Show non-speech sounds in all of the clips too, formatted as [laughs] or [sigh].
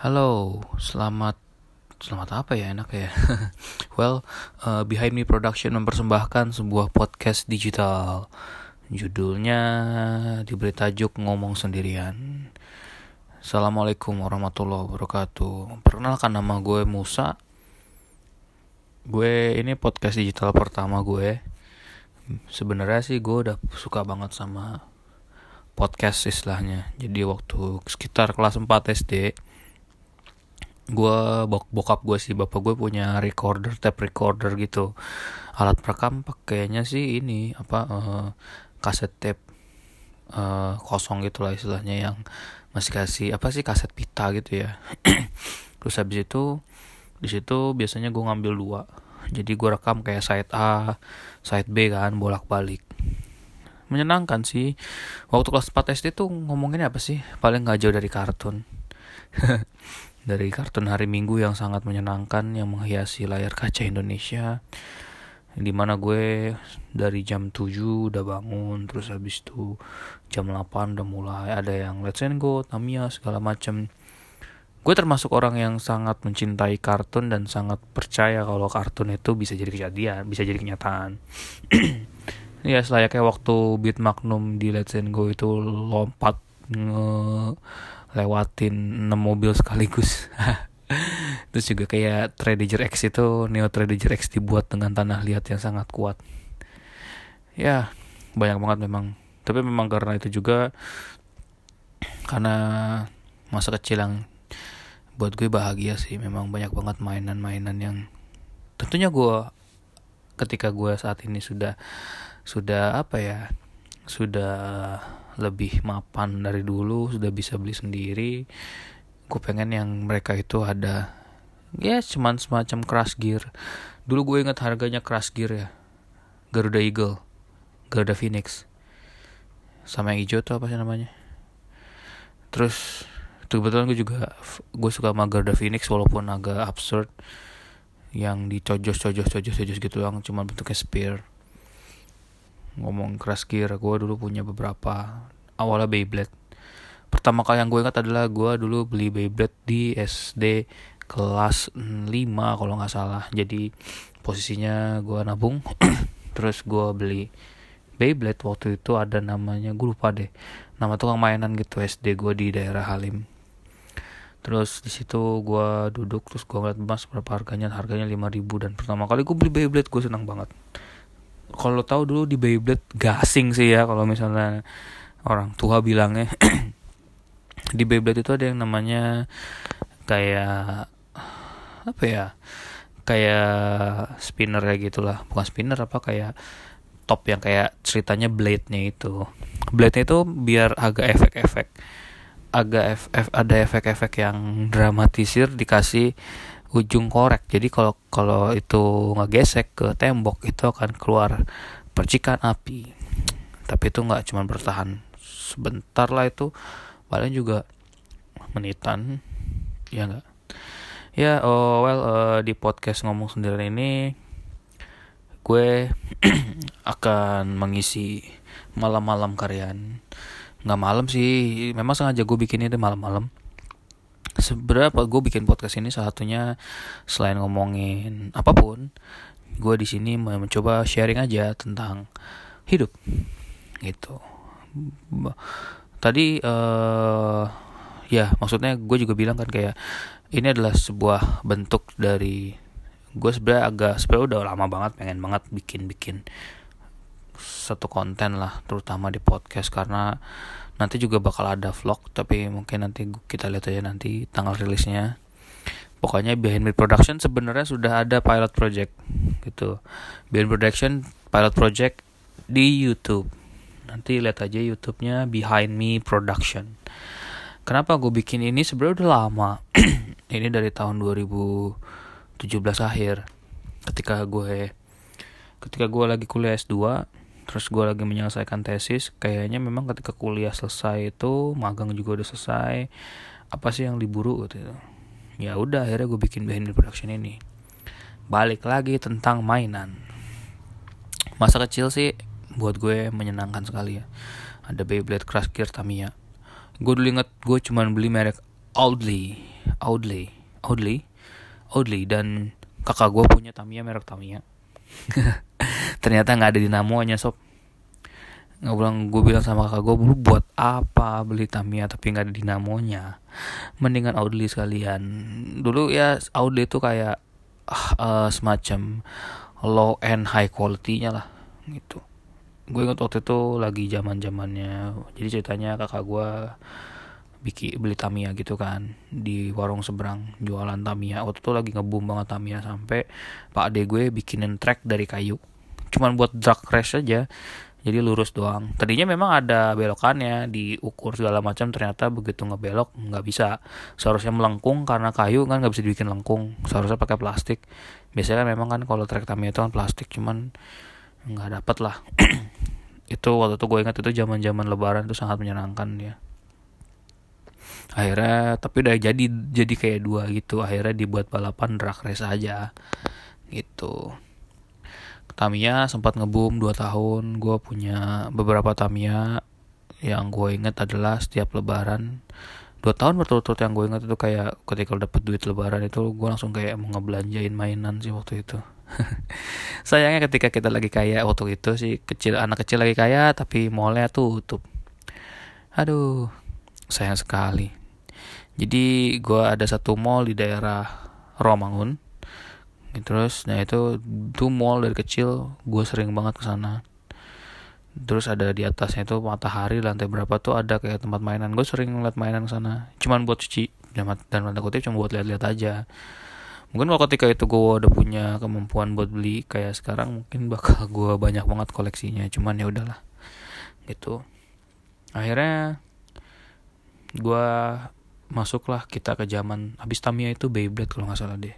Halo, selamat selamat apa ya enak ya? [laughs] well, uh, Behind Me Production mempersembahkan sebuah podcast digital. Judulnya diberi tajuk ngomong sendirian. Assalamualaikum warahmatullahi wabarakatuh. Perkenalkan nama gue Musa. Gue ini podcast digital pertama gue. Sebenarnya sih gue udah suka banget sama podcast istilahnya. Jadi waktu sekitar kelas 4 SD gue bok bokap gue sih bapak gue punya recorder tape recorder gitu. Alat perekam pakainya sih ini apa uh, kaset tape uh, kosong gitu lah istilahnya yang masih kasih apa sih kaset pita gitu ya. [clears throat] Terus habis itu di situ biasanya gue ngambil dua. Jadi gue rekam kayak side A side B kan bolak balik menyenangkan sih. Waktu kelas 4 SD tuh ngomongin apa sih? Paling gak jauh dari kartun [laughs] dari kartun hari Minggu yang sangat menyenangkan yang menghiasi layar kaca Indonesia di mana gue dari jam 7 udah bangun terus habis itu jam 8 udah mulai ada yang Let's Go, Tamiya segala macam gue termasuk orang yang sangat mencintai kartun dan sangat percaya kalau kartun itu bisa jadi kejadian bisa jadi kenyataan. [clears throat] Ya selayaknya waktu Beat Magnum di Let's Go itu lompat nge lewatin 6 mobil sekaligus. [laughs] Terus juga kayak Trader X itu Neo Trader X dibuat dengan tanah liat yang sangat kuat. Ya banyak banget memang. Tapi memang karena itu juga karena masa kecil yang buat gue bahagia sih. Memang banyak banget mainan-mainan yang tentunya gue ketika gue saat ini sudah sudah apa ya sudah lebih mapan dari dulu sudah bisa beli sendiri. Gue pengen yang mereka itu ada ya cuman semacam crash gear. Dulu gue inget harganya crash gear ya Garuda Eagle Garuda Phoenix. Sama yang hijau tuh apa sih namanya? Terus kebetulan gue juga gue suka sama Garuda Phoenix walaupun agak absurd. Yang dicojos cojos cojos cojos gitu yang cuma bentuknya spear ngomong crash gear gue dulu punya beberapa awalnya Beyblade. Pertama kali yang gue ingat adalah gue dulu beli Beyblade di SD kelas 5 kalau nggak salah. Jadi posisinya gue nabung. [clears throat] Terus gue beli Beyblade. Waktu itu ada namanya gue lupa deh nama tukang mainan gitu SD gue di daerah Halim. Terus di situ gue duduk terus gue ngeliat mas berapa harganya? Harganya 5000 dan pertama kali gue beli Beyblade gue senang banget kalau tahu dulu di Beyblade gasing sih ya kalau misalnya orang tua bilangnya. [clears throat] Di Beyblade itu ada yang namanya kayak apa ya kayak spinner ya gitulah. Bukan spinner apa kayak top yang kayak ceritanya blade-nya itu. Blade-nya itu biar agak efek-efek agak ef, ef, ada efek-efek yang dramatisir dikasih ujung korek. Jadi kalau kalau itu ngegesek ke tembok itu akan keluar percikan api. Tapi itu nggak cuma bertahan sebentar lah itu paling juga menitan. Ya nggak? Ya oh well uh, di podcast ngomong sendiri ini gue [clears throat] akan mengisi malam-malam karyan nggak malam sih memang sengaja gue bikin ini malam-malam seberapa gue bikin podcast ini salah satunya selain ngomongin apa pun gue di sini mencoba sharing aja tentang hidup. Gitu. Tadi uh, ya maksudnya gue juga bilang kan kayak ini adalah sebuah bentuk dari gue sebenarnya agak sebenarnya udah lama banget pengen banget bikin bikin satu konten lah terutama di podcast. Karena nanti juga bakal ada vlog tapi mungkin nanti kita lihat aja nanti tanggal rilisnya. Pokoknya behind me production sebenarnya sudah ada pilot project gitu. Behind production pilot project di YouTube. Nanti lihat aja YouTube-nya behind me production. Kenapa gue bikin ini? Sebenarnya udah lama. [clears throat] Ini dari tahun 2017 akhir ketika gue ketika gue lagi kuliah S2 terus gue lagi menyelesaikan tesis kayaknya memang ketika kuliah selesai itu magang juga udah selesai apa sih yang diburu gitu ya? Udah akhirnya gue bikin behind the production ini. Balik lagi tentang mainan. Masa kecil sih buat gue menyenangkan sekali ya. Ada Beyblade Crash Gear Tamiya. Gue dulu inget gue cuman beli merek Audley Audley Audley Audley dan kakak gue punya Tamiya merek Tamiya [laughs] ternyata nggak ada dinamonya sob. Nggak bilang gue bilang sama kakak gue lu buat apa beli Tamiya tapi nggak ada dinamonya? Mendingan Audley sekalian. Dulu ya Audley itu kayak uh, semacam low end high quality nya lah gitu. Gue ingat waktu itu lagi zaman zamannya jadi ceritanya kakak gue bikin beli Tamiya gitu kan di warung seberang jualan Tamiya. Waktu itu lagi ngebum banget Tamiya sampai pak ade gue bikinin track dari kayu cuman buat drag race aja jadi lurus doang. Tadinya memang ada belokannya diukur segala macam ternyata begitu ngebelok nggak bisa. Seharusnya melengkung karena kayu kan nggak bisa dibikin lengkung. Seharusnya pakai plastik. Biasanya kan memang kan kalau trek Tamiya itu kan plastik cuman nggak dapet lah. [clears throat] Itu waktu itu gue ingat itu zaman zaman lebaran itu sangat menyenangkan dia akhirnya tapi udah jadi jadi kayak dua gitu. Akhirnya dibuat balapan drag race aja gitu Tamiya sempat ngebum 2 tahun. Gue punya beberapa Tamiya. Yang gue inget adalah setiap lebaran. Dua tahun berturut-turut yang gue inget itu kayak ketika dapet duit lebaran itu gue langsung kayak mau ngebelanjain mainan sih waktu itu. [laughs] Sayangnya ketika kita lagi kaya waktu itu sih kecil anak kecil lagi kaya tapi mallnya tutup. Aduh sayang sekali. Jadi gue ada satu mall di daerah Romangun terus nah itu tuh mall dari kecil gue sering banget ke sana. Terus ada di atasnya itu matahari lantai berapa tuh ada kayak tempat mainan. Gue sering ngeliat mainan ke sana. Cuman buat cuci dan tanda kutip cuma buat lihat-lihat aja. Mungkin kalau ketika itu gue udah punya kemampuan buat beli kayak sekarang mungkin bakal gue banyak banget koleksinya. Cuman ya udahlah gitu. Akhirnya gue masuklah kita ke zaman habis Tamiya itu Beyblade kalau nggak salah deh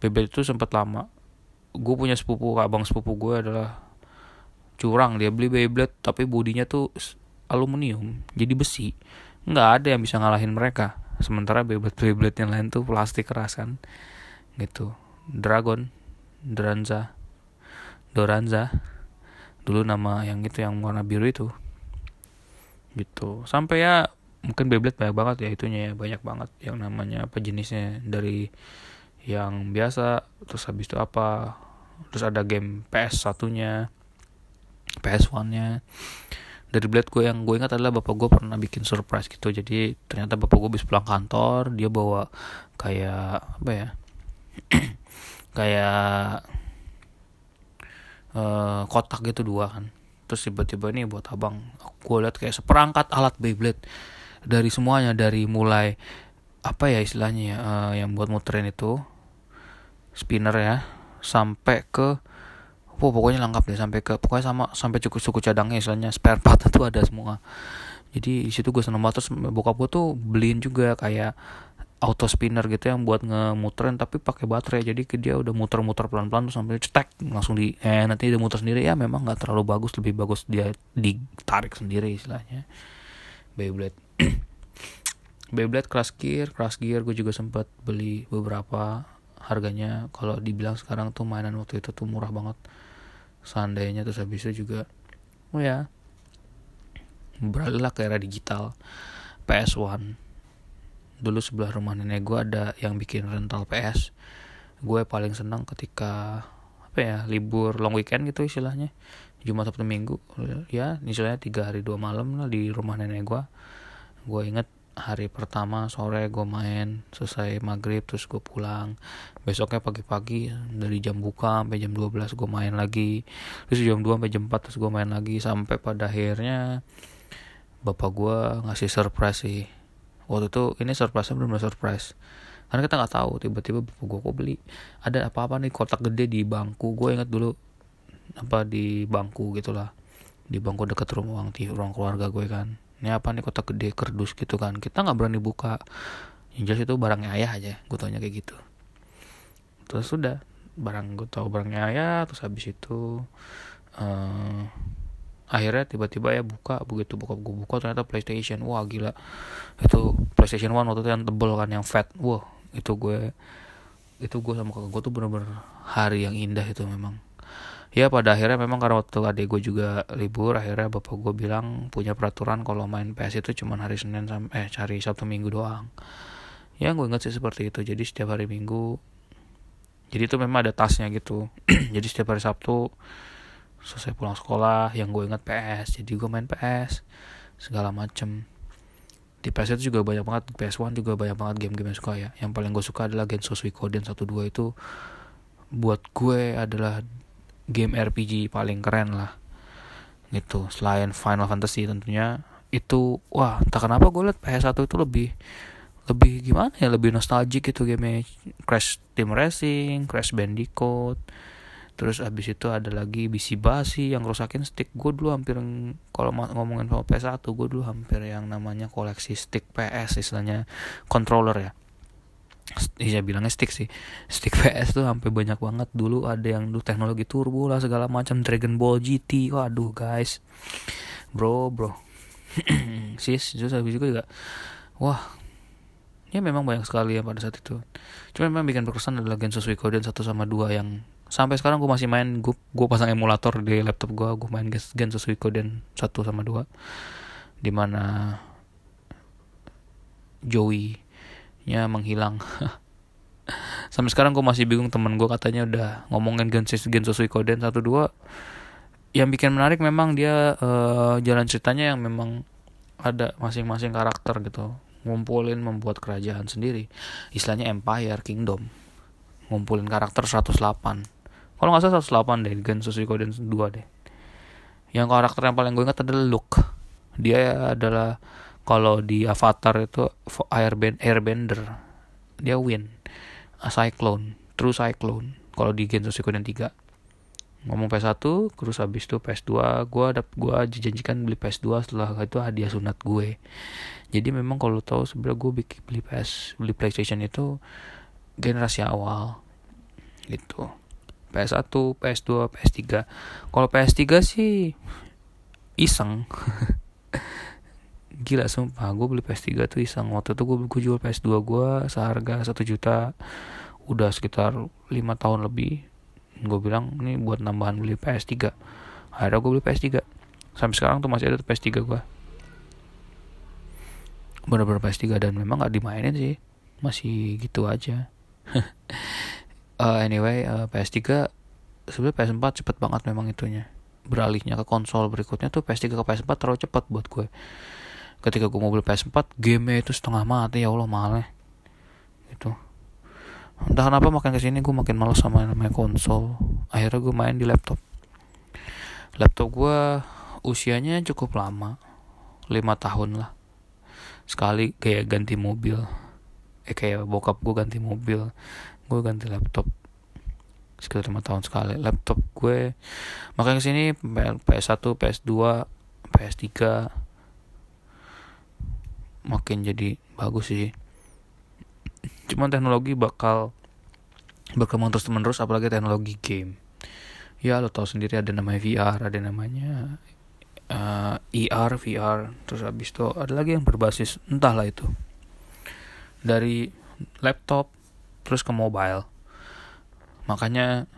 Beyblade itu sempat lama. Gue punya sepupu abang sepupu gue adalah curang dia beli Beyblade tapi bodinya tuh aluminium jadi besi. Nggak ada yang bisa ngalahin mereka. Sementara Beyblade Beyblade yang lain tuh plastik keras kan gitu. Dragon Dranza Doranza dulu nama yang itu yang warna biru itu. Gitu. Sampai ya mungkin Beyblade banyak banget ya itunya ya banyak banget yang namanya apa jenisnya dari yang biasa terus habis itu apa? Terus ada game PS satunya PS one nya dari Blade gue yang gue ingat adalah bapak gue pernah bikin surprise gitu. Jadi ternyata bapak gue bisa pulang kantor dia bawa kayak apa ya? [clears throat] Kayak uh, kotak gitu dua kan. Terus tiba-tiba ini buat abang gue lihat kayak seperangkat alat Beyblade. Dari semuanya dari mulai apa ya istilahnya ya uh, yang buat muterin itu spinner ya sampai ke oh, pokoknya lengkap deh sampai ke pokoknya sama sampai cukup suku cadangnya istilahnya spare part [laughs] itu ada semua. Jadi di situ gue seneng banget terus bokap gue tuh beliin juga kayak auto spinner gitu yang buat ngemuterin tapi pakai baterai. Jadi dia udah muter-muter pelan-pelan tuh sampai cetek langsung di eh nanti dia muter sendiri. Ya memang nggak terlalu bagus lebih bagus dia ditarik sendiri istilahnya. Beyblade. [clears throat] Beyblade Crash Gear Crash Gear gue juga sempat beli beberapa harganya kalau dibilang sekarang tuh mainan waktu itu tuh murah banget. Seandainya terus habis itu juga oh ya beralihlah ke era digital. PS1 dulu sebelah rumah nenek gue ada yang bikin rental PS gue paling senang ketika apa ya libur long weekend gitu istilahnya. Jumat Sabtu Minggu. Ya istilahnya tiga hari dua malam lah di rumah nenek gue gue inget hari pertama sore gue main selesai maghrib terus gue pulang. Besoknya pagi-pagi dari jam buka sampai jam 12 gue main lagi. Terus jam 2 sampai jam 4 terus gue main lagi. Sampai pada akhirnya bapak gue ngasih surprise sih. Waktu itu ini surprise benar surprise. Karena kita nggak tahu tiba-tiba bapak gue kok beli? Ada apa-apa nih? Kotak gede di bangku. Gue inget dulu apa di bangku gitulah di bangku deket rumah ruang keluarga gue kan ini apa nih kotak gede kerdus gitu kan. Kita nggak berani buka. Yang jelas itu barangnya ayah aja gue tanya kayak gitu. Terus sudah barang gue tahu barangnya ayah terus habis itu uh, akhirnya tiba-tiba ya buka. Begitu buka gue buka ternyata PlayStation. Wah gila. Itu PlayStation One waktu itu yang tebel kan yang fat. Wah itu gue itu gue sama kakak gue tuh bener-bener hari yang indah itu memang ya pada akhirnya memang karena waktu adik gue juga libur akhirnya bapak gue bilang punya peraturan kalau main PS itu cuma hari Senin sampai eh cari Sabtu Minggu doang. Ya gue inget sih seperti itu. Jadi setiap hari minggu jadi itu memang ada tasnya gitu. [clears throat] Jadi setiap hari sabtu selesai pulang sekolah yang gue inget PS jadi gue main PS segala macem. Di PS itu juga banyak banget PS1 juga banyak banget game-game yang suka ya. Yang paling gue suka adalah Genso Suikoden 12 itu buat gue adalah game RPG paling keren lah. Gitu. Selain Final Fantasy tentunya itu wah entah kenapa gue liat PS1 itu lebih lebih gimana ya lebih nostalgic gitu game Crash Team Racing Crash Bandicoot terus abis itu ada lagi bisi basi yang rusakin stick. Gue dulu hampir kalau ngomongin soal PS1 gue dulu hampir yang namanya koleksi stick PS istilahnya controller ya Iya bilangnya stick sih. Stick PS tuh sampai banyak banget. Dulu ada yang dulu teknologi turbo lah Segala macam. Dragon Ball GT Waduh guys. Bro bro. [clears throat] Sis Terus habis itu juga Wah. Ya memang banyak sekali ya pada saat itu. Cuma memang bikin berkesan adalah Genso Suikoden 1 sama 2 yang sampai sekarang gue masih main. Gue gue pasang emulator di laptop gue gue main Genso Suikoden 1 sama 2 di mana Joey nya menghilang. [laughs] Sampai sekarang gue masih bingung temen gue katanya udah ngomongin Genso Genso Suikoden 1 2 yang bikin menarik memang dia uh, jalan ceritanya yang memang ada masing-masing karakter gitu. Ngumpulin membuat kerajaan sendiri. Istilahnya empire kingdom. Ngumpulin karakter 108 kalau nggak salah 108 deh Genso Suikoden 2 deh. Yang karakter yang paling gue ingat adalah Luke. Dia adalah kalau di Avatar itu airbend airbender dia win. A cyclone true cyclone. Kalau di Genso Suikoden 3 ngomong PS1 terus habis itu PS2 gue ada gua dijanjikan beli PS2 setelah itu hadiah sunat gue. Jadi memang kalau tahu sebenarnya gue bikin beli PS beli PlayStation itu generasi awal gitu. PS1 PS2 PS3 kalau PS3 sih iseng [laughs] gila sumpah gue beli PS3 tuh iseng waktu itu gue, jual PS2 gue seharga satu juta udah sekitar lima tahun lebih gue bilang ini buat nambahan beli PS3 akhirnya gue beli PS3 sampai sekarang tuh masih ada tuh PS3 gue bener-bener PS3 dan memang gak dimainin sih masih gitu aja uh, anyway uh, PS3 sebenarnya PS4 cepet banget memang itunya beralihnya ke konsol berikutnya tuh PS3 ke PS4 terlalu cepat buat gue ketika gue mau beli PS4 game itu setengah mati ya Allah mahalnya. Gitu. Entah kenapa makin ke sini gue makin males sama namanya konsol. Akhirnya gue main di laptop. Laptop gue usianya cukup lama. 5 tahun lah. Sekali kayak ganti mobil. Eh kayak bokap gue ganti mobil. Gue ganti laptop. Sekitar lima tahun sekali. Laptop gue makanya ke sini PS1 PS2 PS3 makin jadi bagus sih. Cuman teknologi bakal berkembang terus menerus apalagi teknologi game. Ya lo tau sendiri ada namanya VR ada namanya uh, eh, ER VR terus habis itu ada lagi yang berbasis entahlah itu. Dari laptop terus ke mobile. Makanya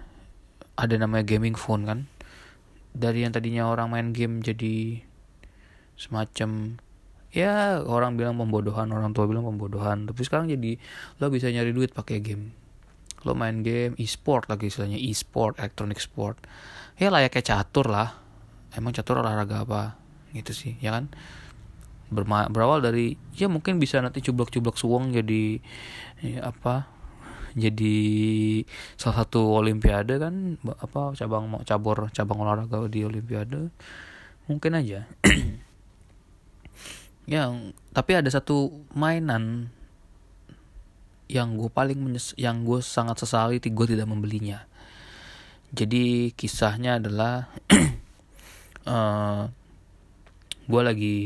ada namanya gaming phone kan? Dari yang tadinya orang main game jadi semacam ya orang bilang pembodohan orang tua bilang pembodohan. Tapi sekarang jadi lo bisa nyari duit pakai game. Lo main game e-sport lagi istilahnya e-sport electronic sport. Ya layaknya catur lah. Emang catur olahraga apa? Gitu sih ya kan? Berma berawal dari ya mungkin bisa nanti cublok-cublok suwong jadi ya, apa jadi salah satu olimpiade kan? Apa cabang cabur cabang olahraga di olimpiade? Mungkin aja [clears throat] yang tapi ada satu mainan yang gue paling menyes yang gue sangat sesali gue tidak membelinya. Jadi kisahnya adalah uh, [clears throat] eh, gue lagi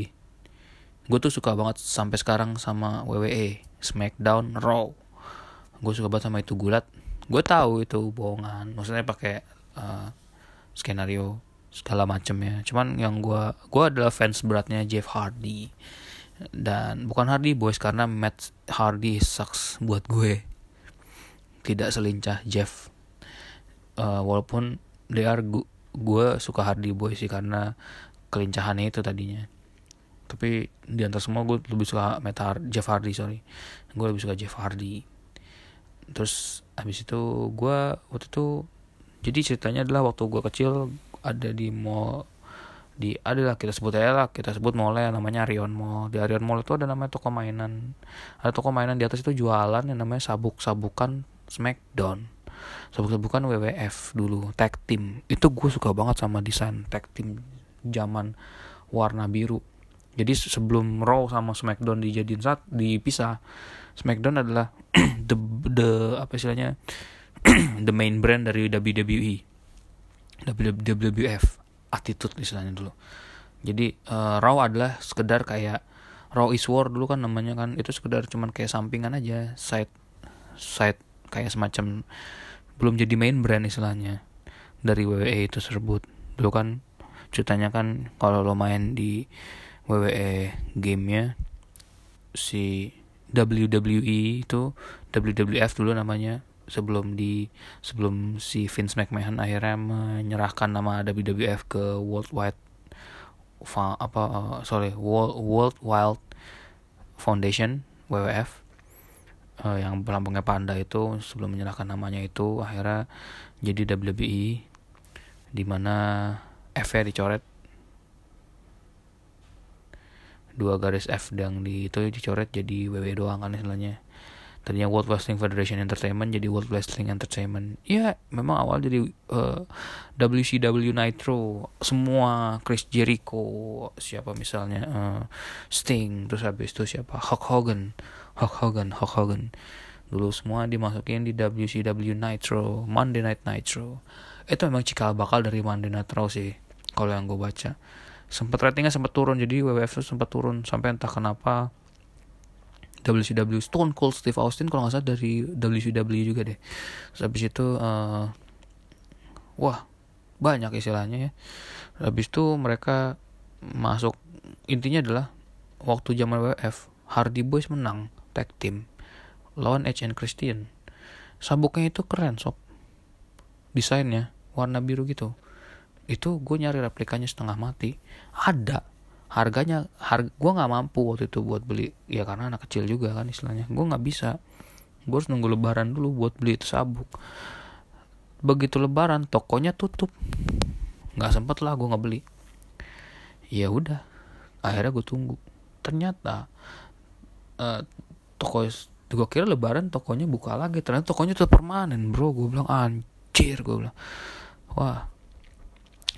gue tuh suka banget sampai sekarang sama WWE Smackdown Raw. Gue suka banget sama itu gulat. Gue tahu itu bohongan. Maksudnya pakai uh, skenario segala macem ya. Cuman yang gue gue adalah fans beratnya Jeff Hardy. Dan bukan Hardy Boys karena Matt Hardy sucks buat gue. Tidak selincah Jeff. Uh, walaupun they gue suka Hardy Boys sih karena kelincahannya itu tadinya. Tapi di antara semua gue lebih suka Meta Jeff Hardy sorry. Gue lebih suka Jeff Hardy. Terus habis itu gue waktu itu jadi ceritanya adalah waktu gue kecil ada di mall di adalah kita sebut aja lah kita sebut mallnya namanya Arion Mall. Di Arion Mall itu ada namanya toko mainan. Ada toko mainan di atas itu jualan yang namanya sabuk sabukan Smackdown sabuk sabukan WWF dulu tag team. Itu gue suka banget sama desain tag team zaman warna biru. Jadi sebelum Raw sama SmackDown dijadiin saat dipisah SmackDown adalah [clears throat] the the apa istilahnya [clears throat] the main brand dari WWE WWF attitude istilahnya dulu. Jadi uh, Raw adalah sekedar kayak Raw is War dulu kan namanya kan. Itu sekedar cuman kayak sampingan aja side side kayak semacam belum jadi main brand istilahnya dari WWE itu tersebut. Dulu kan ceritanya kan kalau lo main di WWE gamenya si WWE itu WWF dulu namanya sebelum di sebelum si Vince McMahon akhirnya menyerahkan nama WWF ke World Wide apa uh, sorry World World Wild Foundation WWF uh, yang pelampungnya panda itu sebelum menyerahkan namanya itu akhirnya jadi WWE di mana F nya dicoret. Dua garis F yang di itu dicoret jadi WW doang kan istilahnya tadinya World Wrestling Federation Entertainment jadi World Wrestling Entertainment. Ya memang awal jadi uh, eh, WCW Nitro semua Chris Jericho siapa misalnya uh, Sting terus habis itu siapa? Hulk Hogan Hulk Hogan Hulk Hogan. Dulu semua dimasukin di WCW Nitro Monday Night Nitro. Itu memang cikal bakal dari Monday Night Raw sih kalau yang gue baca. Sempat ratingnya sempat turun jadi WWF sempat turun sampai entah kenapa WCW Stone Cold Steve Austin kalau nggak salah dari WCW juga deh. Terus habis itu uh, wah banyak istilahnya ya. Habis itu mereka masuk intinya adalah waktu zaman WWF Hardy Boys menang tag team lawan Edge and Christian. Sabuknya itu keren sob. Desainnya warna biru gitu. Itu gue nyari replikanya setengah mati. Ada harganya harga gue nggak mampu waktu itu buat beli. Ya karena anak kecil juga kan istilahnya. Gue nggak bisa. Gue harus nunggu lebaran dulu buat beli itu sabuk. Begitu lebaran tokonya tutup. Nggak sempet lah gue nggak beli ya udah akhirnya gue tunggu. Ternyata uh, toko gue kira lebaran tokonya buka lagi. Ternyata tokonya tetap permanen bro. Gue bilang anjir gue bilang. Wah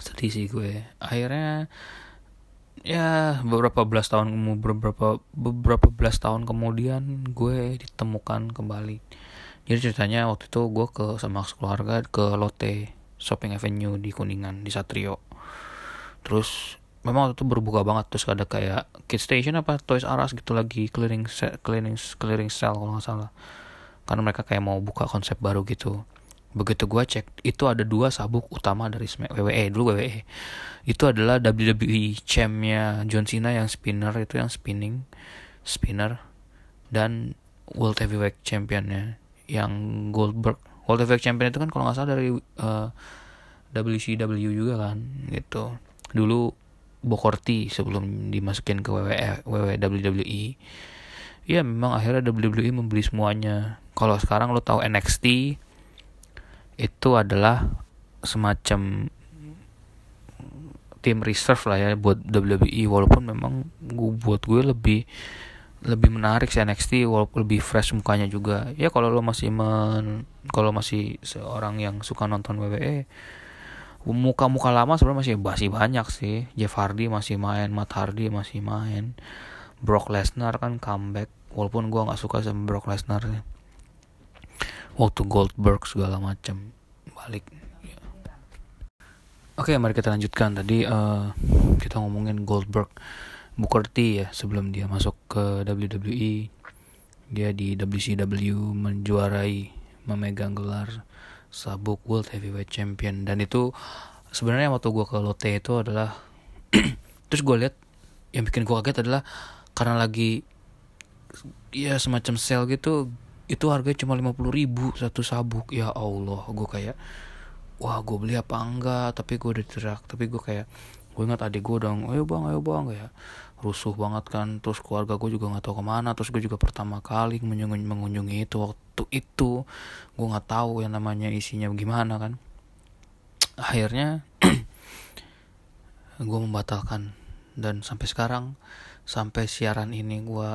sedih sih gue. Akhirnya ya beberapa belas tahun beberapa beberapa belas tahun kemudian gue ditemukan kembali. Jadi ceritanya waktu itu gue ke sama keluarga ke Lotte Shopping Avenue di Kuningan di Satrio. Terus memang waktu itu berbuka banget terus ada kayak kid station apa Toys R Us gitu lagi clearing clearing clearing sale kalau nggak salah. Karena mereka kayak mau buka konsep baru gitu begitu gue cek itu ada dua sabuk utama dari WWE dulu WWE itu adalah WWE champnya John Cena yang spinner itu yang spinning spinner dan World Heavyweight Championnya yang Goldberg. World Heavyweight Champion itu kan kalau nggak salah dari uh, eh, WCW juga kan gitu. Dulu Bokorti sebelum dimasukin ke WWE, WWE ya memang akhirnya WWE membeli semuanya. Kalau sekarang lo tahu NXT itu adalah semacam tim reserve lah ya buat WWE walaupun memang gue buat gue lebih lebih menarik sih NXT walaupun lebih fresh mukanya juga. Ya kalau lo masih men kalau masih seorang yang suka nonton WWE muka-muka lama sebenarnya masih masih banyak sih. Jeff Hardy masih main Matt Hardy masih main Brock Lesnar kan comeback. Walaupun gue nggak suka sama Brock Lesnar waktu Goldberg segala macam balik Oke, mari kita lanjutkan. Tadi uh, kita ngomongin Goldberg, Booker T ya sebelum dia masuk ke WWE. Dia di WCW menjuarai, memegang gelar sabuk World Heavyweight Champion dan itu sebenarnya waktu gue ke Lotte itu adalah [clears throat] terus gue lihat yang bikin gue kaget adalah karena lagi ya semacam sale gitu itu harganya cuma lima puluh ribu satu sabuk. Ya Allah gue kayak wah gue beli apa enggak? Tapi gue udah teriak tapi gue kayak gue ingat adik gue dong ayo bang ayo bang ya rusuh banget kan. Terus keluarga gue juga nggak tahu ke mana. Terus gue juga pertama kali mengunjungi, mengunjungi itu waktu itu. Gue nggak tahu yang namanya isinya gimana kan. Akhirnya [clears throat] gue membatalkan. Dan sampai sekarang sampai siaran ini gue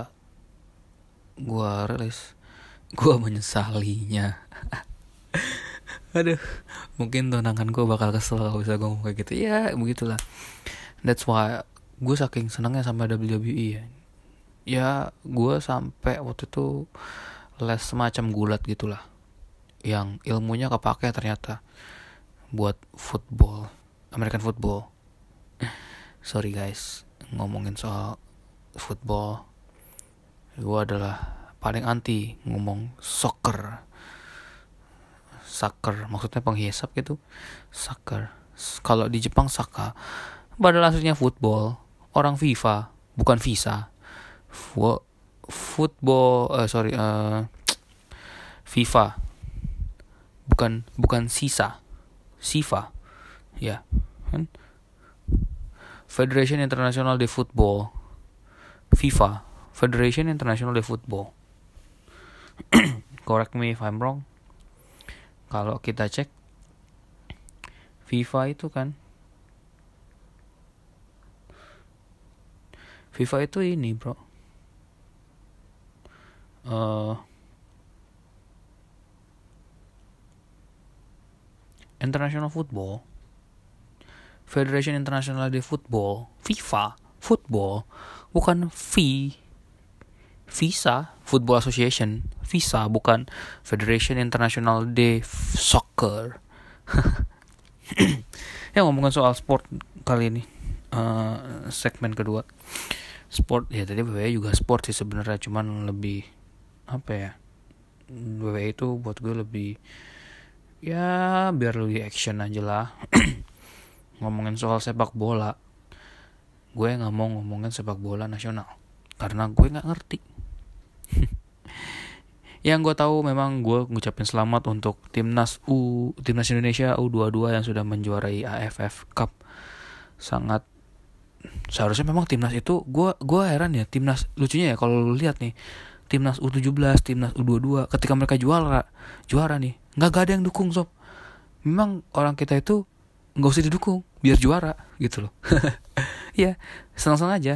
gue rilis gue menyesalinya. [laughs] Aduh mungkin tunangan gue bakal kesel kalau bisa gue ngomong kayak gitu. Ya begitulah. That's why gue saking senangnya sama WWE ya. Ya gue sampai waktu itu les semacam gulat gitulah. Yang ilmunya kepake ternyata buat football American football. [clears throat] Sorry guys ngomongin soal football. Gue adalah paling anti ngomong soccer. Soccer maksudnya penghisap gitu. Soccer. Kalau di Jepang saka padahal aslinya football. Orang FIFA bukan visa. Football uh, sorry uh, FIFA. Bukan bukan sisa. FIFA. Ya kan? Federation International de Football. FIFA. Federation International de Football [clears throat] correct me if I'm wrong. Kalau kita cek FIFA itu kan FIFA itu ini bro. Uh, International Football Federation International de Football FIFA Football bukan V Visa Football Association Visa bukan. Federation International de Soccer. [coughs] Ya ngomongin soal sport kali ini. Uh, segmen kedua. Sport ya tadi WWE juga sport sih sebenarnya cuman lebih apa ya WWE itu buat gue lebih ya biar lebih action aja lah. [coughs] Ngomongin soal sepak bola gue nggak mau ngomongin sepak bola nasional. Karena gue nggak ngerti [laughs] yang gue tahu memang gue ngucapin selamat untuk timnas U timnas Indonesia U22 yang sudah menjuarai AFF Cup. Sangat seharusnya memang timnas itu gue gua heran ya timnas lucunya ya kalau lu lihat nih timnas U17 timnas U22 ketika mereka juara juara nih nggak gak ada yang dukung sob. Memang orang kita itu nggak usah didukung biar juara gitu loh. [laughs] Ya senang-senang aja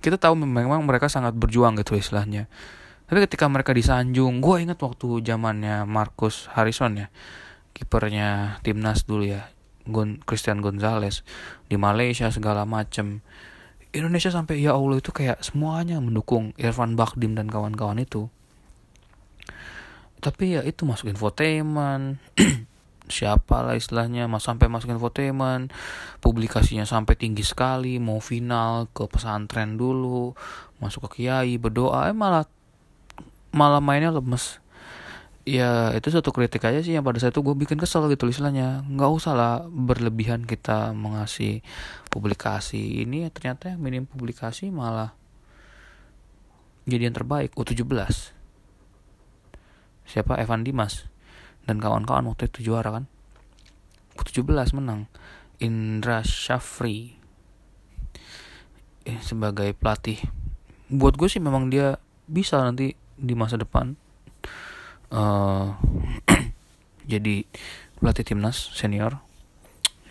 kita tahu memang mereka sangat berjuang gitu istilahnya. Tapi ketika mereka disanjung gue ingat waktu zamannya Marcus Harrison ya kipernya timnas dulu ya Christian Gonzalez di Malaysia segala macem. Indonesia sampai ya Allah itu kayak semuanya mendukung Irfan Bakdim dan kawan-kawan itu. Tapi ya itu masuk infotainment [clears throat] siapa lah istilahnya mas sampai masuk infotainment publikasinya sampai tinggi sekali mau final ke pesantren dulu masuk ke kiai berdoa eh malah malah mainnya lemes. Ya itu satu kritik aja sih yang pada saat itu gue bikin kesel gitu istilahnya. Nggak usah lah berlebihan kita mengasih publikasi ini ya ternyata yang minim publikasi malah jadi yang terbaik U17 siapa? Evan Dimas dan kawan-kawan waktu itu juara kan. U17 menang. Indra Shafri eh, sebagai pelatih. Buat gue sih memang dia bisa nanti di masa depan. Uh, [clears throat] jadi pelatih timnas senior.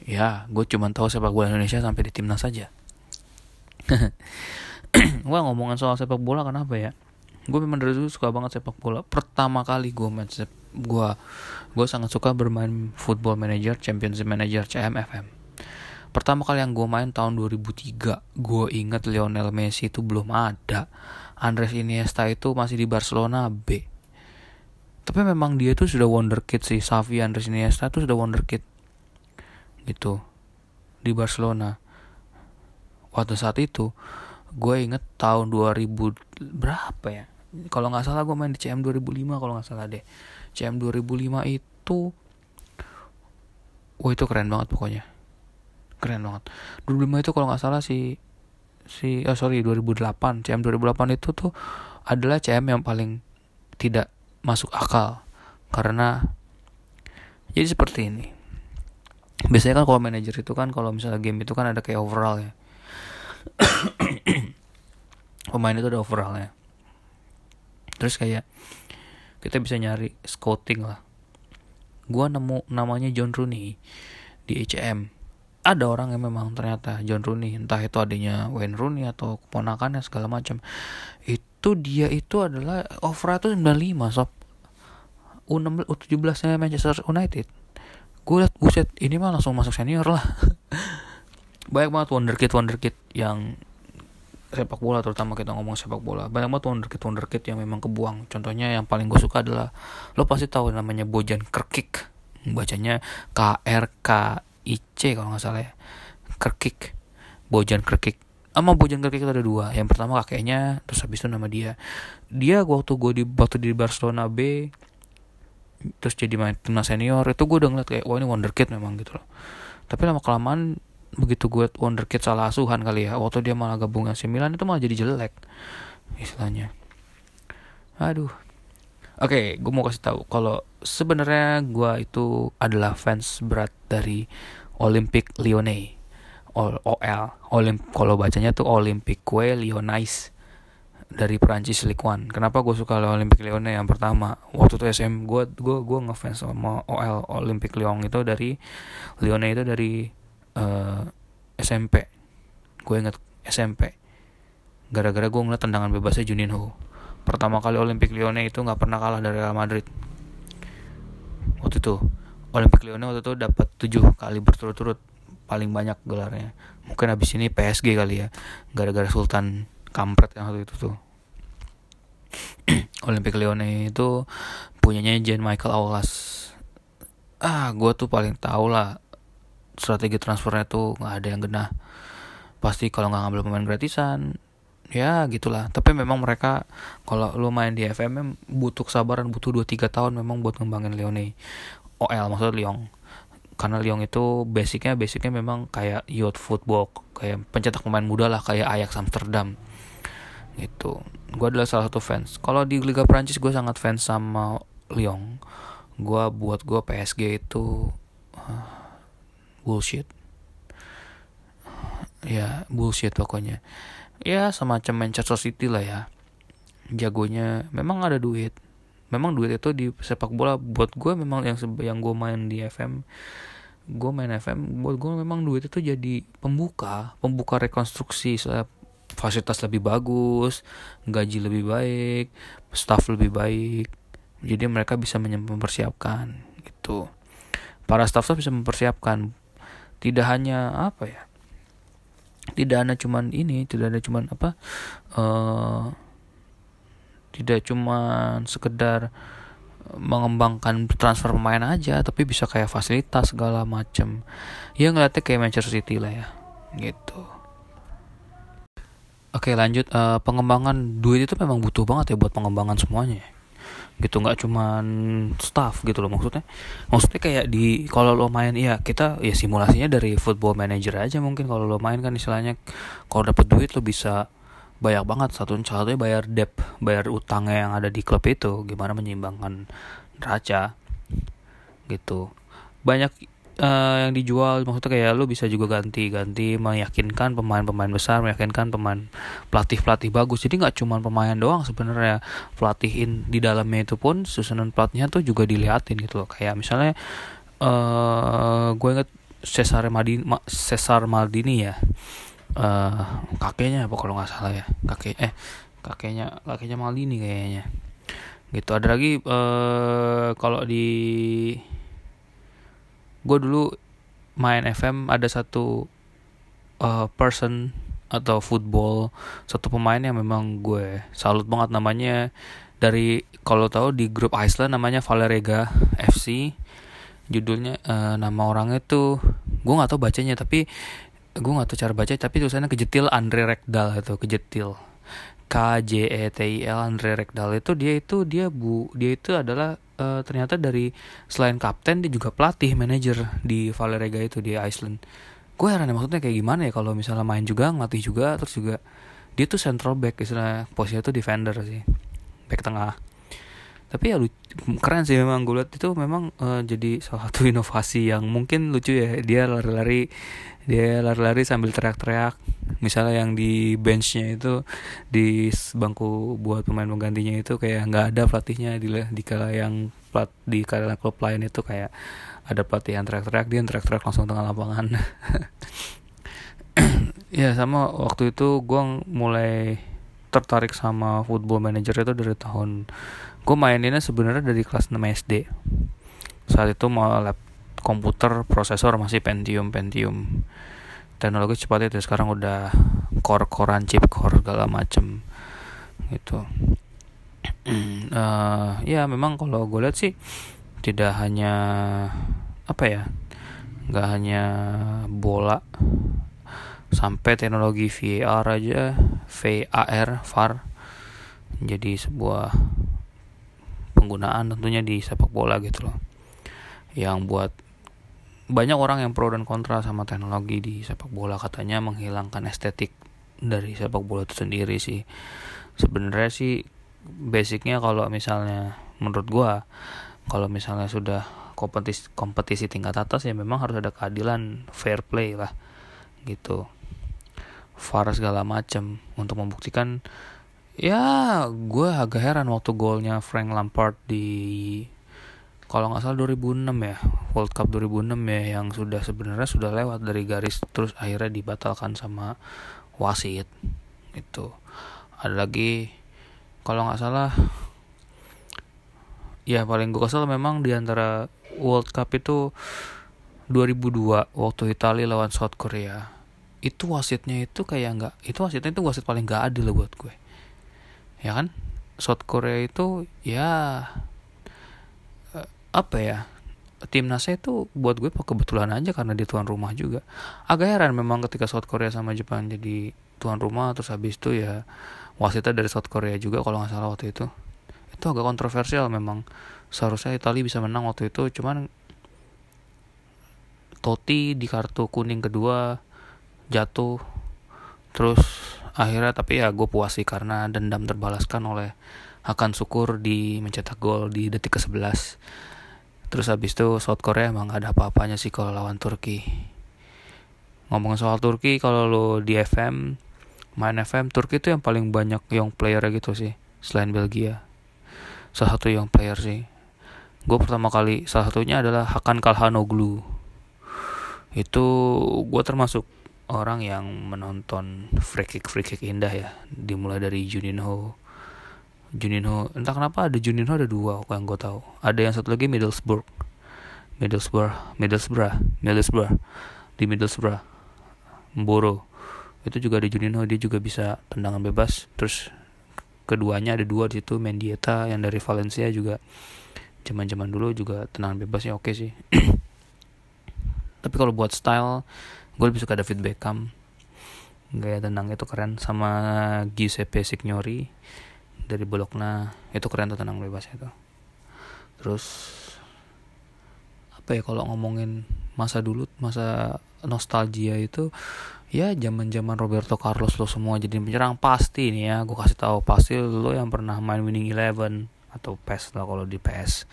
Ya gue cuma tahu sepak bola Indonesia sampai di timnas saja gue [clears throat] ngomongin soal sepak bola kenapa ya gue memang dari dulu suka banget sepak bola. Pertama kali gue main sep gue gue sangat suka bermain football manager championship manager CMFM pertama kali yang gue main tahun 2003 gue inget Lionel Messi itu belum ada. Andres Iniesta itu masih di Barcelona B. Tapi memang dia tuh sudah wonderkid sih. Xavi Andres Iniesta tuh sudah wonderkid gitu. Di Barcelona. Waktu saat itu gue inget tahun 2000 berapa ya kalau nggak salah gue main di CM 2005 kalau nggak salah deh. CM 2005 itu wah itu keren banget pokoknya. Keren banget. 2005 itu kalau nggak salah si si oh sorry 2008 CM 2008 itu tuh adalah CM yang paling tidak masuk akal. Karena jadi seperti ini. Biasanya kan kalau manajer itu kan kalau misalnya game itu kan ada kayak overall ya. [coughs] Pemain itu ada overall ya terus kayak kita bisa nyari scouting lah. Gua nemu namanya John Rooney di HM ada orang yang memang ternyata John Rooney entah itu adanya Wayne Rooney atau keponakannya segala macam. Itu dia itu adalah overall itu 95 sob. U16 U17 nya Manchester United. Gue liat buset ini mah langsung masuk senior lah. [laughs] Banyak banget wonderkid wonderkid yang sepak bola terutama kita ngomong sepak bola. Banyak banget wonderkid wonderkid yang memang kebuang. Contohnya yang paling gue suka adalah lo pasti tahu namanya Bojan Kerkik bacanya K R K I C kalau nggak salah ya. Kerkik Bojan Kerkik sama Bojan Kerkik itu ada dua. Yang pertama kakeknya terus habis itu nama dia. Dia waktu gue di waktu di Barcelona B terus jadi main timnas senior itu gue udah ngeliat kayak wah ini wonderkid memang gitu loh. Tapi lama kelamaan begitu gue wonderkid salah asuhan kali ya waktu dia malah gabung AC Milan itu malah jadi jelek istilahnya aduh oke okay, gue mau kasih tahu kalau sebenarnya gue itu adalah fans berat dari Olympic Lyonnais OL Olimp kalau bacanya tuh Olympique Lyonnais dari Perancis Ligue 1. Kenapa gue suka Olympique Lyon yang pertama? Waktu itu SM gue gue gue ngefans sama OL Olympique Lyon itu dari Lyon itu dari uh, eh, SMP. Gue inget SMP. Gara-gara gue ngeliat tendangan bebasnya Juninho. Pertama kali Olympique Lyon itu nggak pernah kalah dari Real Madrid. Waktu itu Olympique Lyon waktu itu dapat 7 kali berturut-turut paling banyak gelarnya. Mungkin habis ini PSG kali ya. Gara-gara Sultan kampret yang satu itu tuh [clears throat] Olympic Lyonnais itu punyanya Jean Michael Aulas ah gue tuh paling tau lah strategi transfernya tuh nggak ada yang genah. Pasti kalau nggak ngambil pemain gratisan ya gitulah. Tapi memang mereka kalau lu main di FMM butuh kesabaran butuh 2-3 tahun memang buat ngembangin Lyonnais OL maksudnya Lyon. Karena Lyon itu basicnya basicnya memang kayak youth football kayak pencetak pemain muda lah kayak Ajax Amsterdam. Itu gue adalah salah satu fans. Kalau di Liga Prancis gue sangat fans sama Lyon. Gue buat gue PSG itu bullshit. Ya bullshit pokoknya. Ya semacam Manchester City lah ya. Jagonya memang ada duit. Memang duit itu di sepak bola buat gue memang yang yang gue main di FM gue main FM buat gue memang duit itu jadi pembuka pembuka rekonstruksi fasilitas lebih bagus, gaji lebih baik, staff lebih baik. Jadi mereka bisa mempersiapkan gitu. Para staff-staff bisa mempersiapkan tidak hanya apa ya? Tidak hanya cuman ini, tidak ada cuman apa? Uh, tidak cuman sekedar mengembangkan transfer pemain aja tapi bisa kayak fasilitas segala macem ya ngeliatnya kayak Manchester City lah ya gitu Oke lanjut uh, pengembangan duit itu memang butuh banget ya buat pengembangan semuanya gitu nggak cuman staff gitu loh maksudnya. Maksudnya kayak di kalau lo main ya kita ya simulasinya dari football manager aja mungkin kalau lo main kan istilahnya. Kalau dapet duit lo bisa banyak banget satu satunya bayar debt bayar utangnya yang ada di klub itu gimana menyeimbangkan neraca gitu. Banyak uh, yang dijual. Maksudnya kayak lu bisa juga ganti-ganti meyakinkan pemain-pemain besar meyakinkan pemain pelatih-pelatih bagus. Jadi nggak cuma pemain doang sebenarnya. Pelatihin di dalamnya itu pun susunan pelatihnya tuh juga dilihatin gitu loh. Kayak misalnya uh, gue inget Cesar Maldini Cesar Maldini ya. Uh, kakeknya apa kalau nggak salah ya? Kakek eh kakeknya kakeknya Maldini kayaknya. Gitu. Ada lagi uh, kalau di gue dulu main FM ada satu uh, person atau football satu pemain yang memang gue salut banget namanya. Dari kalau tahu di grup Iceland namanya Valerega FC judulnya uh, nama orangnya tuh gue nggak tahu bacanya tapi gue nggak tahu cara baca tapi tulisannya kejetil Andre Rekdal itu kejetil K J E T I L Andre Rekdal itu dia itu dia bu dia itu adalah uh, ternyata dari selain kapten dia juga pelatih manajer di Valerega itu di Iceland. Gue heran ya maksudnya kayak gimana ya kalau misalnya main juga ngelatih juga terus juga dia tuh central back istilah posisinya tuh defender sih back tengah tapi ya lucu, keren sih memang gue lihat itu memang uh, jadi salah satu [laughs] inovasi yang mungkin lucu ya. Dia lari-lari dia lari-lari sambil teriak-teriak. Misalnya yang di benchnya itu di bangku buat pemain penggantinya itu kayak nggak ada pelatihnya. Di di kala yang plat di kala klub lain itu kayak ada pelatih yang teriak-teriak dia teriak-teriak langsung tengah lapangan. [coughs] Ya sama waktu itu gue mulai tertarik sama football manager itu dari tahun gue maininnya sebenarnya dari kelas 6 SD saat itu mau lab komputer prosesor masih Pentium Pentium. Teknologi cepat itu sekarang udah core corean chip core segala macem gitu. Uh, [clears throat] ya memang kalau gue lihat sih tidak hanya apa ya nggak hanya bola sampai teknologi VAR aja VAR VAR jadi sebuah penggunaan tentunya di sepak bola gitu loh. Yang buat banyak orang yang pro dan kontra sama teknologi di sepak bola katanya menghilangkan estetik dari sepak bola itu sendiri sih. Sebenarnya sih basicnya kalau misalnya menurut gua kalau misalnya sudah kompetisi kompetisi tingkat atas ya memang harus ada keadilan fair play lah gitu. VAR segala macam untuk membuktikan ya gue agak heran waktu golnya Frank Lampard di kalau nggak salah 2006 ya World Cup 2006 ya yang sudah sebenarnya sudah lewat dari garis terus akhirnya dibatalkan sama wasit itu ada lagi kalau nggak salah ya paling gue kesel memang di antara World Cup itu 2002 waktu Italia lawan South Korea. Itu wasitnya itu kayak nggak itu wasitnya itu wasit paling nggak adil buat gue ya kan? South Korea itu ya eh, apa ya timnasnya itu buat gue kebetulan aja karena dia tuan rumah juga. Agak heran memang ketika South Korea sama Jepang jadi tuan rumah terus habis itu ya wasitnya dari South Korea juga kalau nggak salah waktu itu. Itu agak kontroversial memang. Seharusnya Italia bisa menang waktu itu cuman Totti di kartu kuning kedua jatuh. Terus akhirnya tapi ya gue puas sih karena dendam terbalaskan oleh akan syukur di mencetak gol di detik ke 11 terus habis itu South Korea emang gak ada apa-apanya sih kalau lawan Turki. Ngomongin soal Turki kalau lo di FM main FM Turki itu yang paling banyak young player gitu sih selain Belgia. Salah satu young player sih. Gue pertama kali salah satunya adalah Hakan Kalhanoglu. Itu gue termasuk orang yang menonton free kick free kick indah ya. Dimulai dari Juninho. Juninho entah kenapa ada Juninho ada dua kok yang gue tahu. Ada yang satu lagi Middlesbrough. Middlesbrough Middlesbrough Middlesbrough. Di Middlesbrough Mboro. Itu juga ada Juninho dia juga bisa tendangan bebas. Terus keduanya ada dua di situ Mendieta yang dari Valencia juga. Zaman-zaman dulu juga tendangan bebasnya oke sih. [clears throat] Tapi kalau buat style gue lebih suka David Beckham. Gaya tenangnya itu keren sama Giuseppe Signori dari Bologna. Itu keren tuh tenang bebas itu terus apa ya kalau ngomongin masa dulu masa nostalgia itu ya zaman zaman Roberto Carlos lo semua jadi penyerang pasti nih ya. Gue kasih tahu pasti lo yang pernah main winning eleven atau PES lah kalau di PS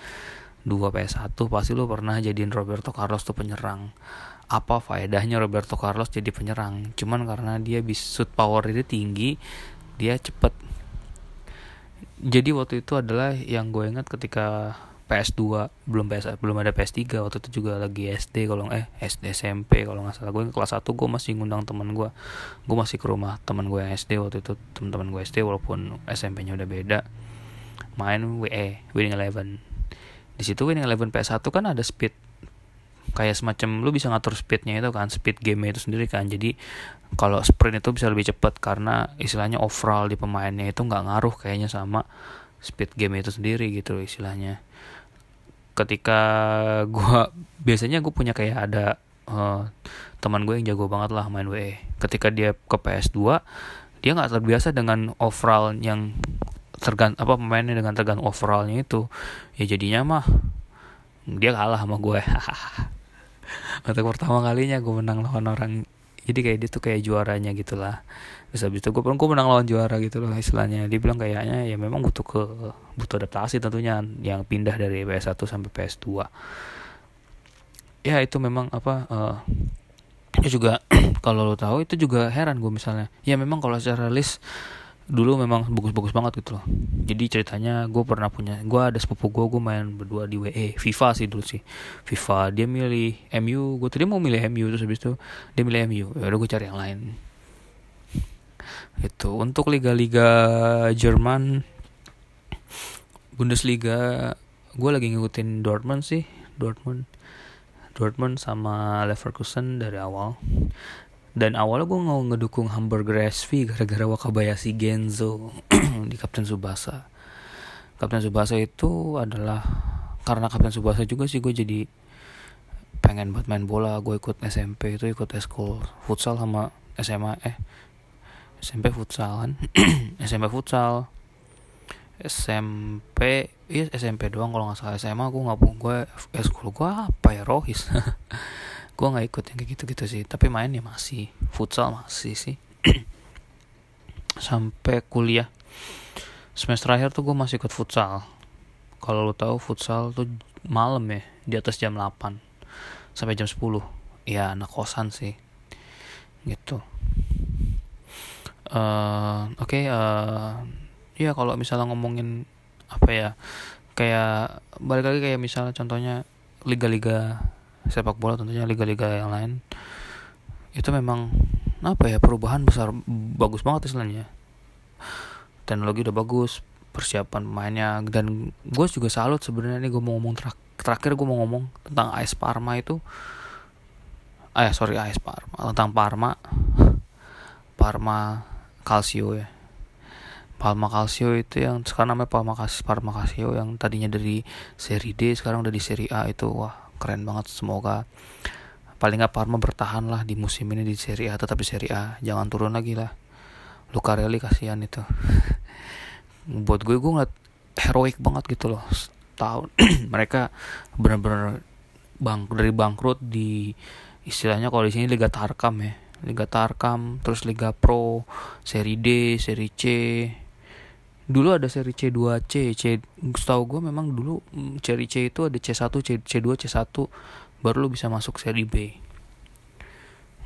2 PS1 pasti lo pernah jadiin Roberto Carlos tuh penyerang apa faedahnya Roberto Carlos jadi penyerang. Cuman karena dia bisa shoot power itu tinggi dia cepet. Jadi waktu itu adalah yang gue ingat ketika PS2 belum PS belum ada PS3 waktu itu juga lagi SD kalau eh SD SMP kalau nggak salah. Gue kelas 1 gue masih ngundang teman gue gue masih ke rumah teman gue yang SD waktu itu teman-teman gue SD walaupun SMP-nya udah beda. Main WE Winning Eleven. Di situ Winning Eleven PS1 kan ada speed kayak semacam lu bisa ngatur speednya itu kan speed game itu sendiri kan. Jadi kalau sprint itu bisa lebih cepat karena istilahnya overall di pemainnya itu nggak ngaruh kayaknya sama speed game itu sendiri gitu istilahnya. Ketika gua biasanya gue punya kayak ada uh, teman gue yang jago banget lah main WE ketika dia ke PS2 dia nggak terbiasa dengan overall yang tergant apa pemainnya dengan tergantung overallnya itu. Ya jadinya mah dia kalah sama gue [laughs] untuk pertama kalinya gue menang lawan orang jadi kayak dia tuh kayak juaranya gitulah terus habis itu gue pernah gue menang lawan juara gitu loh istilahnya. Dia bilang kayaknya ya memang butuh ke butuh adaptasi tentunya yang pindah dari PS1 sampai PS2 ya itu memang apa uh, itu juga [clears throat] kalau lo tahu itu juga heran gue misalnya. Ya memang kalau secara list dulu memang bagus-bagus banget gitu loh. Jadi ceritanya gue pernah punya gue ada sepupu gue gue main berdua di WE FIFA sih dulu sih. FIFA dia milih MU gue tadi mau milih MU terus habis itu dia milih MU ya udah gue cari yang lain. Itu untuk liga-liga Jerman Bundesliga gue lagi ngikutin Dortmund sih. Dortmund Dortmund sama Leverkusen dari awal dan awalnya gue mau ngedukung Hamburger SV gara-gara Wakabayashi Genzo [clears throat] di Kapten Subasa Kapten Subasa itu adalah karena Kapten Subasa juga sih gue jadi pengen buat main bola. Gue ikut SMP itu ikut eskul futsal sama SMA eh SMP [clears throat] futsal kan SMP futsal. SMP iya SMP doang kalau nggak salah. SMA gue nggak gue eskul gue apa ya rohis [laughs] gue nggak ikut yang kayak gitu-gitu sih. Tapi main ya masih. Futsal masih sih. [clears throat] Sampai kuliah. Semester akhir tuh gue masih ikut futsal. Kalau lo tahu futsal tuh malam ya di atas jam 8 sampai jam 10 ya anak kosan sih. Gitu. Uh, oke okay, uh, eh, ya kalau misalnya ngomongin apa ya kayak balik lagi kayak misalnya contohnya liga-liga sepak bola tentunya liga-liga yang lain. Itu memang apa ya perubahan besar bagus banget istilahnya. Teknologi udah bagus persiapan pemainnya dan gue juga salut sebenarnya nih gue mau ngomong terak terakhir gue mau ngomong tentang AS Parma itu. Ah ya sorry AS Parma tentang Parma. Parma Calcio ya. Parma Calcio itu yang sekarang namanya Parma Parma Calcio yang tadinya dari seri D sekarang udah di seri A itu wah keren banget semoga paling nggak Parma bertahan lah di musim ini di Serie A tetap di Serie A. Jangan turun lagi lah. Lucarelli kasihan itu. [laughs] Buat gue gue ngeliat heroik banget gitu loh. Tahun [clears throat] mereka benar-benar bang dari bangkrut di istilahnya kalau di sini Liga Tarkam ya. Liga Tarkam terus Liga Pro Seri D Seri C dulu ada seri C2C C setahu gue memang dulu mm, seri C itu ada C1 C, C2 C1 baru lu bisa masuk seri B.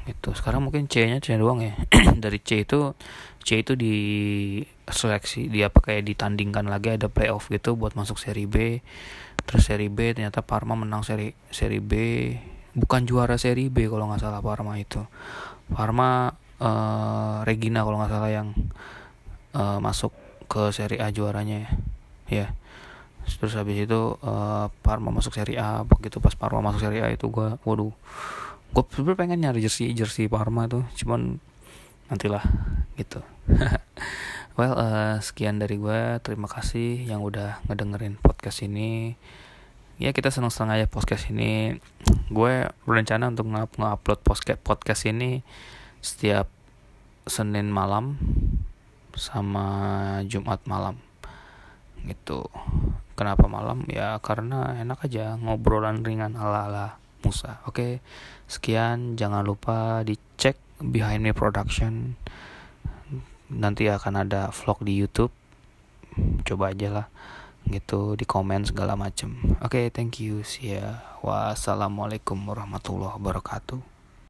Itu sekarang mungkin C nya C doang ya. [clears throat] Dari C itu C itu di seleksi dia apa kayak ditandingkan lagi ada playoff gitu buat masuk seri B. Terus seri B ternyata Parma menang seri seri B. Bukan juara seri B kalau nggak salah Parma itu. Parma uh, Regina kalau nggak salah yang uh, masuk ke seri A juaranya ya. Ya. Terus habis itu uh, Parma masuk seri A. Begitu pas Parma masuk seri A itu gue waduh. Gue sebenernya pengen nyari jersey jersey Parma tuh. Cuman nantilah gitu. [laughs] Well uh, sekian dari gue terima kasih yang udah ngedengerin podcast ini. Ya kita senang aja podcast ini. Gue berencana untuk nge-upload podcast podcast ini setiap Senin malam sama Jumat malam gitu. Kenapa malam? Ya karena enak aja ngobrolan ringan ala ala Musa oke? Sekian jangan lupa dicek behind me production. Nanti akan ada vlog di YouTube. Coba aja lah gitu di komen segala macem. Oke okay, thank you see ya. Wassalamualaikum warahmatullahi wabarakatuh